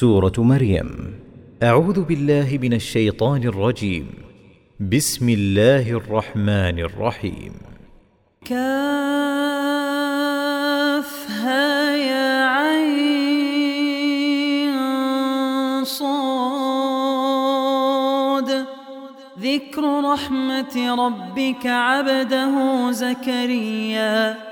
سورة مريم. أعوذ بالله من الشيطان الرجيم. بسم الله الرحمن الرحيم. كافها يا عين صاد. ذكر رحمة ربك عبده زكريا.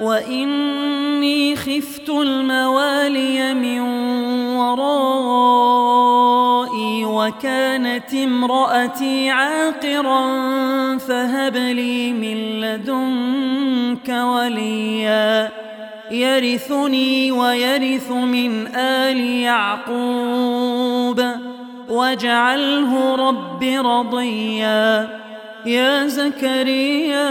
وإني خفت الموالي من ورائي وكانت امرأتي عاقرا فهب لي من لدنك وليا يرثني ويرث من آل يعقوب واجعله رب رضيا يا زكريا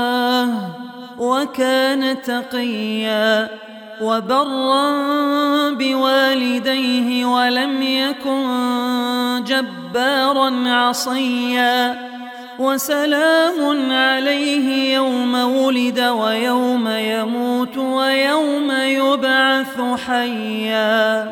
وكان تقيا وبرا بوالديه ولم يكن جبارا عصيا وسلام عليه يوم ولد ويوم يموت ويوم يبعث حيا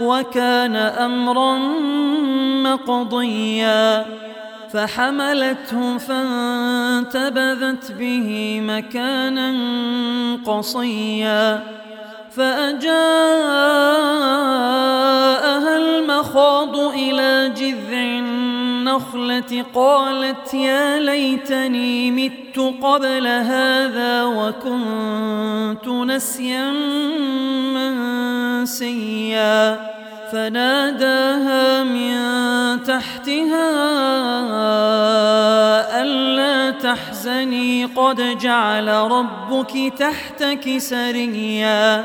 وكان أمرا مقضيا فحملته فانتبذت به مكانا قصيا فأجاءها المخاض إلى جذع النخلة قالت يا ليتني مت قبل هذا وكنت نسيا منسيا. فناداها من تحتها ألا تحزني قد جعل ربك تحتك سريا.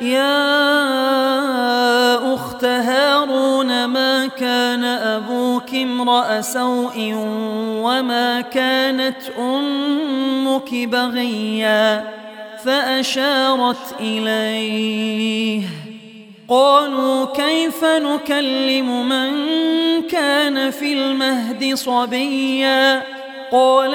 يا أخت هارون ما كان أبوك امرأ سوء وما كانت أمك بغيا؟ فأشارت إليه. قالوا كيف نكلم من كان في المهد صبيا؟ قال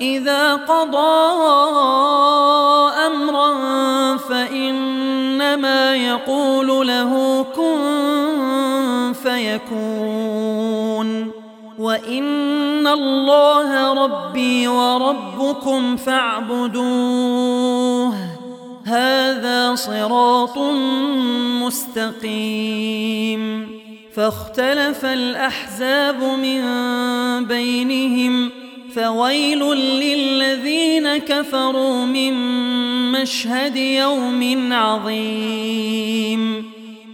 إذا قضى أمرا فإنما يقول له كن فيكون. وإن الله ربي وربكم فاعبدوه. هذا صراط مستقيم. فاختلف الأحزاب من بينهم فويل للذين كفروا من مشهد يوم عظيم.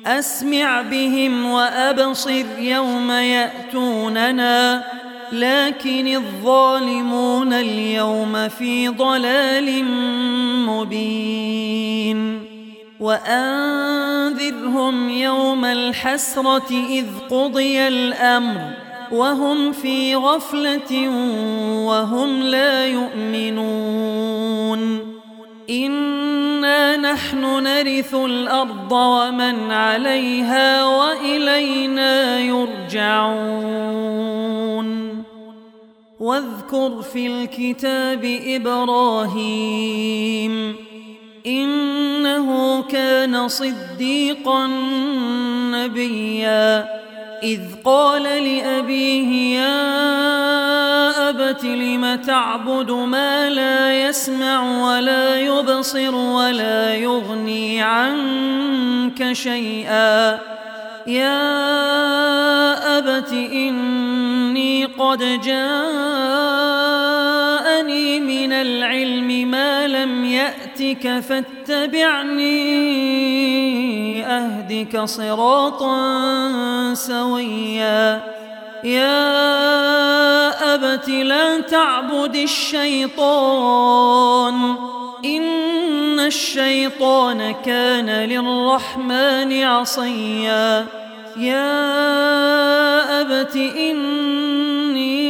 أسمع بهم وأبصر يوم يأتوننا لكن الظالمون اليوم في ضلال مبين. وأنذرهم يوم الحسرة إذ قضي الأمر. وهم في غفلة وهم لا يؤمنون. إنا نحن نرث الأرض ومن عليها وإلينا يرجعون. واذكر في الكتاب إبراهيم إنه كان صديقا نبيا. إذ قال لأبيه يا أبت لم تعبد ما لا يسمع ولا يبصر ولا يغني عنك شيئا؟ يا أبت إني قد جاءني من العلم ما لم يأتك فاتبعني أهدك صراطا سويا. يا أبت لا تعبد الشيطان إن الشيطان كان للرحمن عصيا. يا أبت إني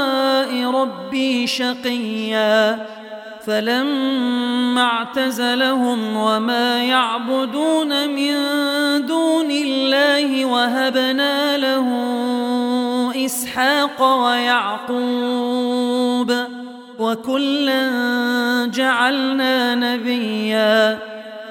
ربي شقيا. فلما اعتزلهم وما يعبدون من دون الله وهبنا له إسحاق ويعقوب وكلا جعلنا نبيا.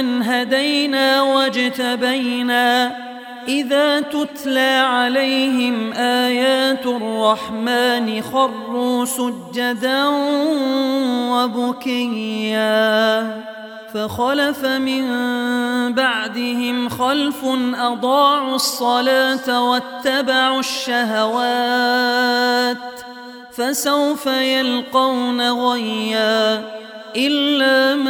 هدينا واجتبينا إذا تتلى عليهم آيات الرحمن خروا سجدا وبكيا فخلف من بعدهم خلف اضاعوا الصلاه واتبعوا الشهوات فسوف يلقون غيا الا من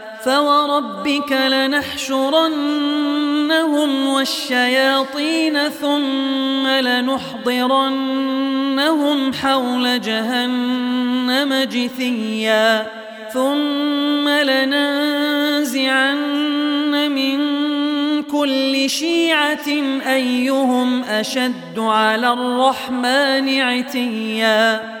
فوربك لنحشرنهم والشياطين ثم لنحضرنهم حول جهنم جثيا ثم لننزعن من كل شيعة أيهم أشد على الرحمن عتيا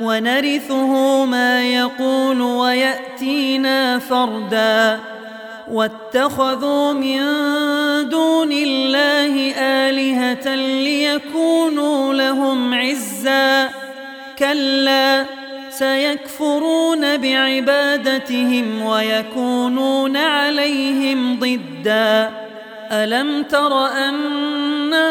ونرثه ما يقول ويأتينا فردا. واتخذوا من دون الله آلهة ليكونوا لهم عزا. كلا سيكفرون بعبادتهم ويكونون عليهم ضدا. ألم تر أنا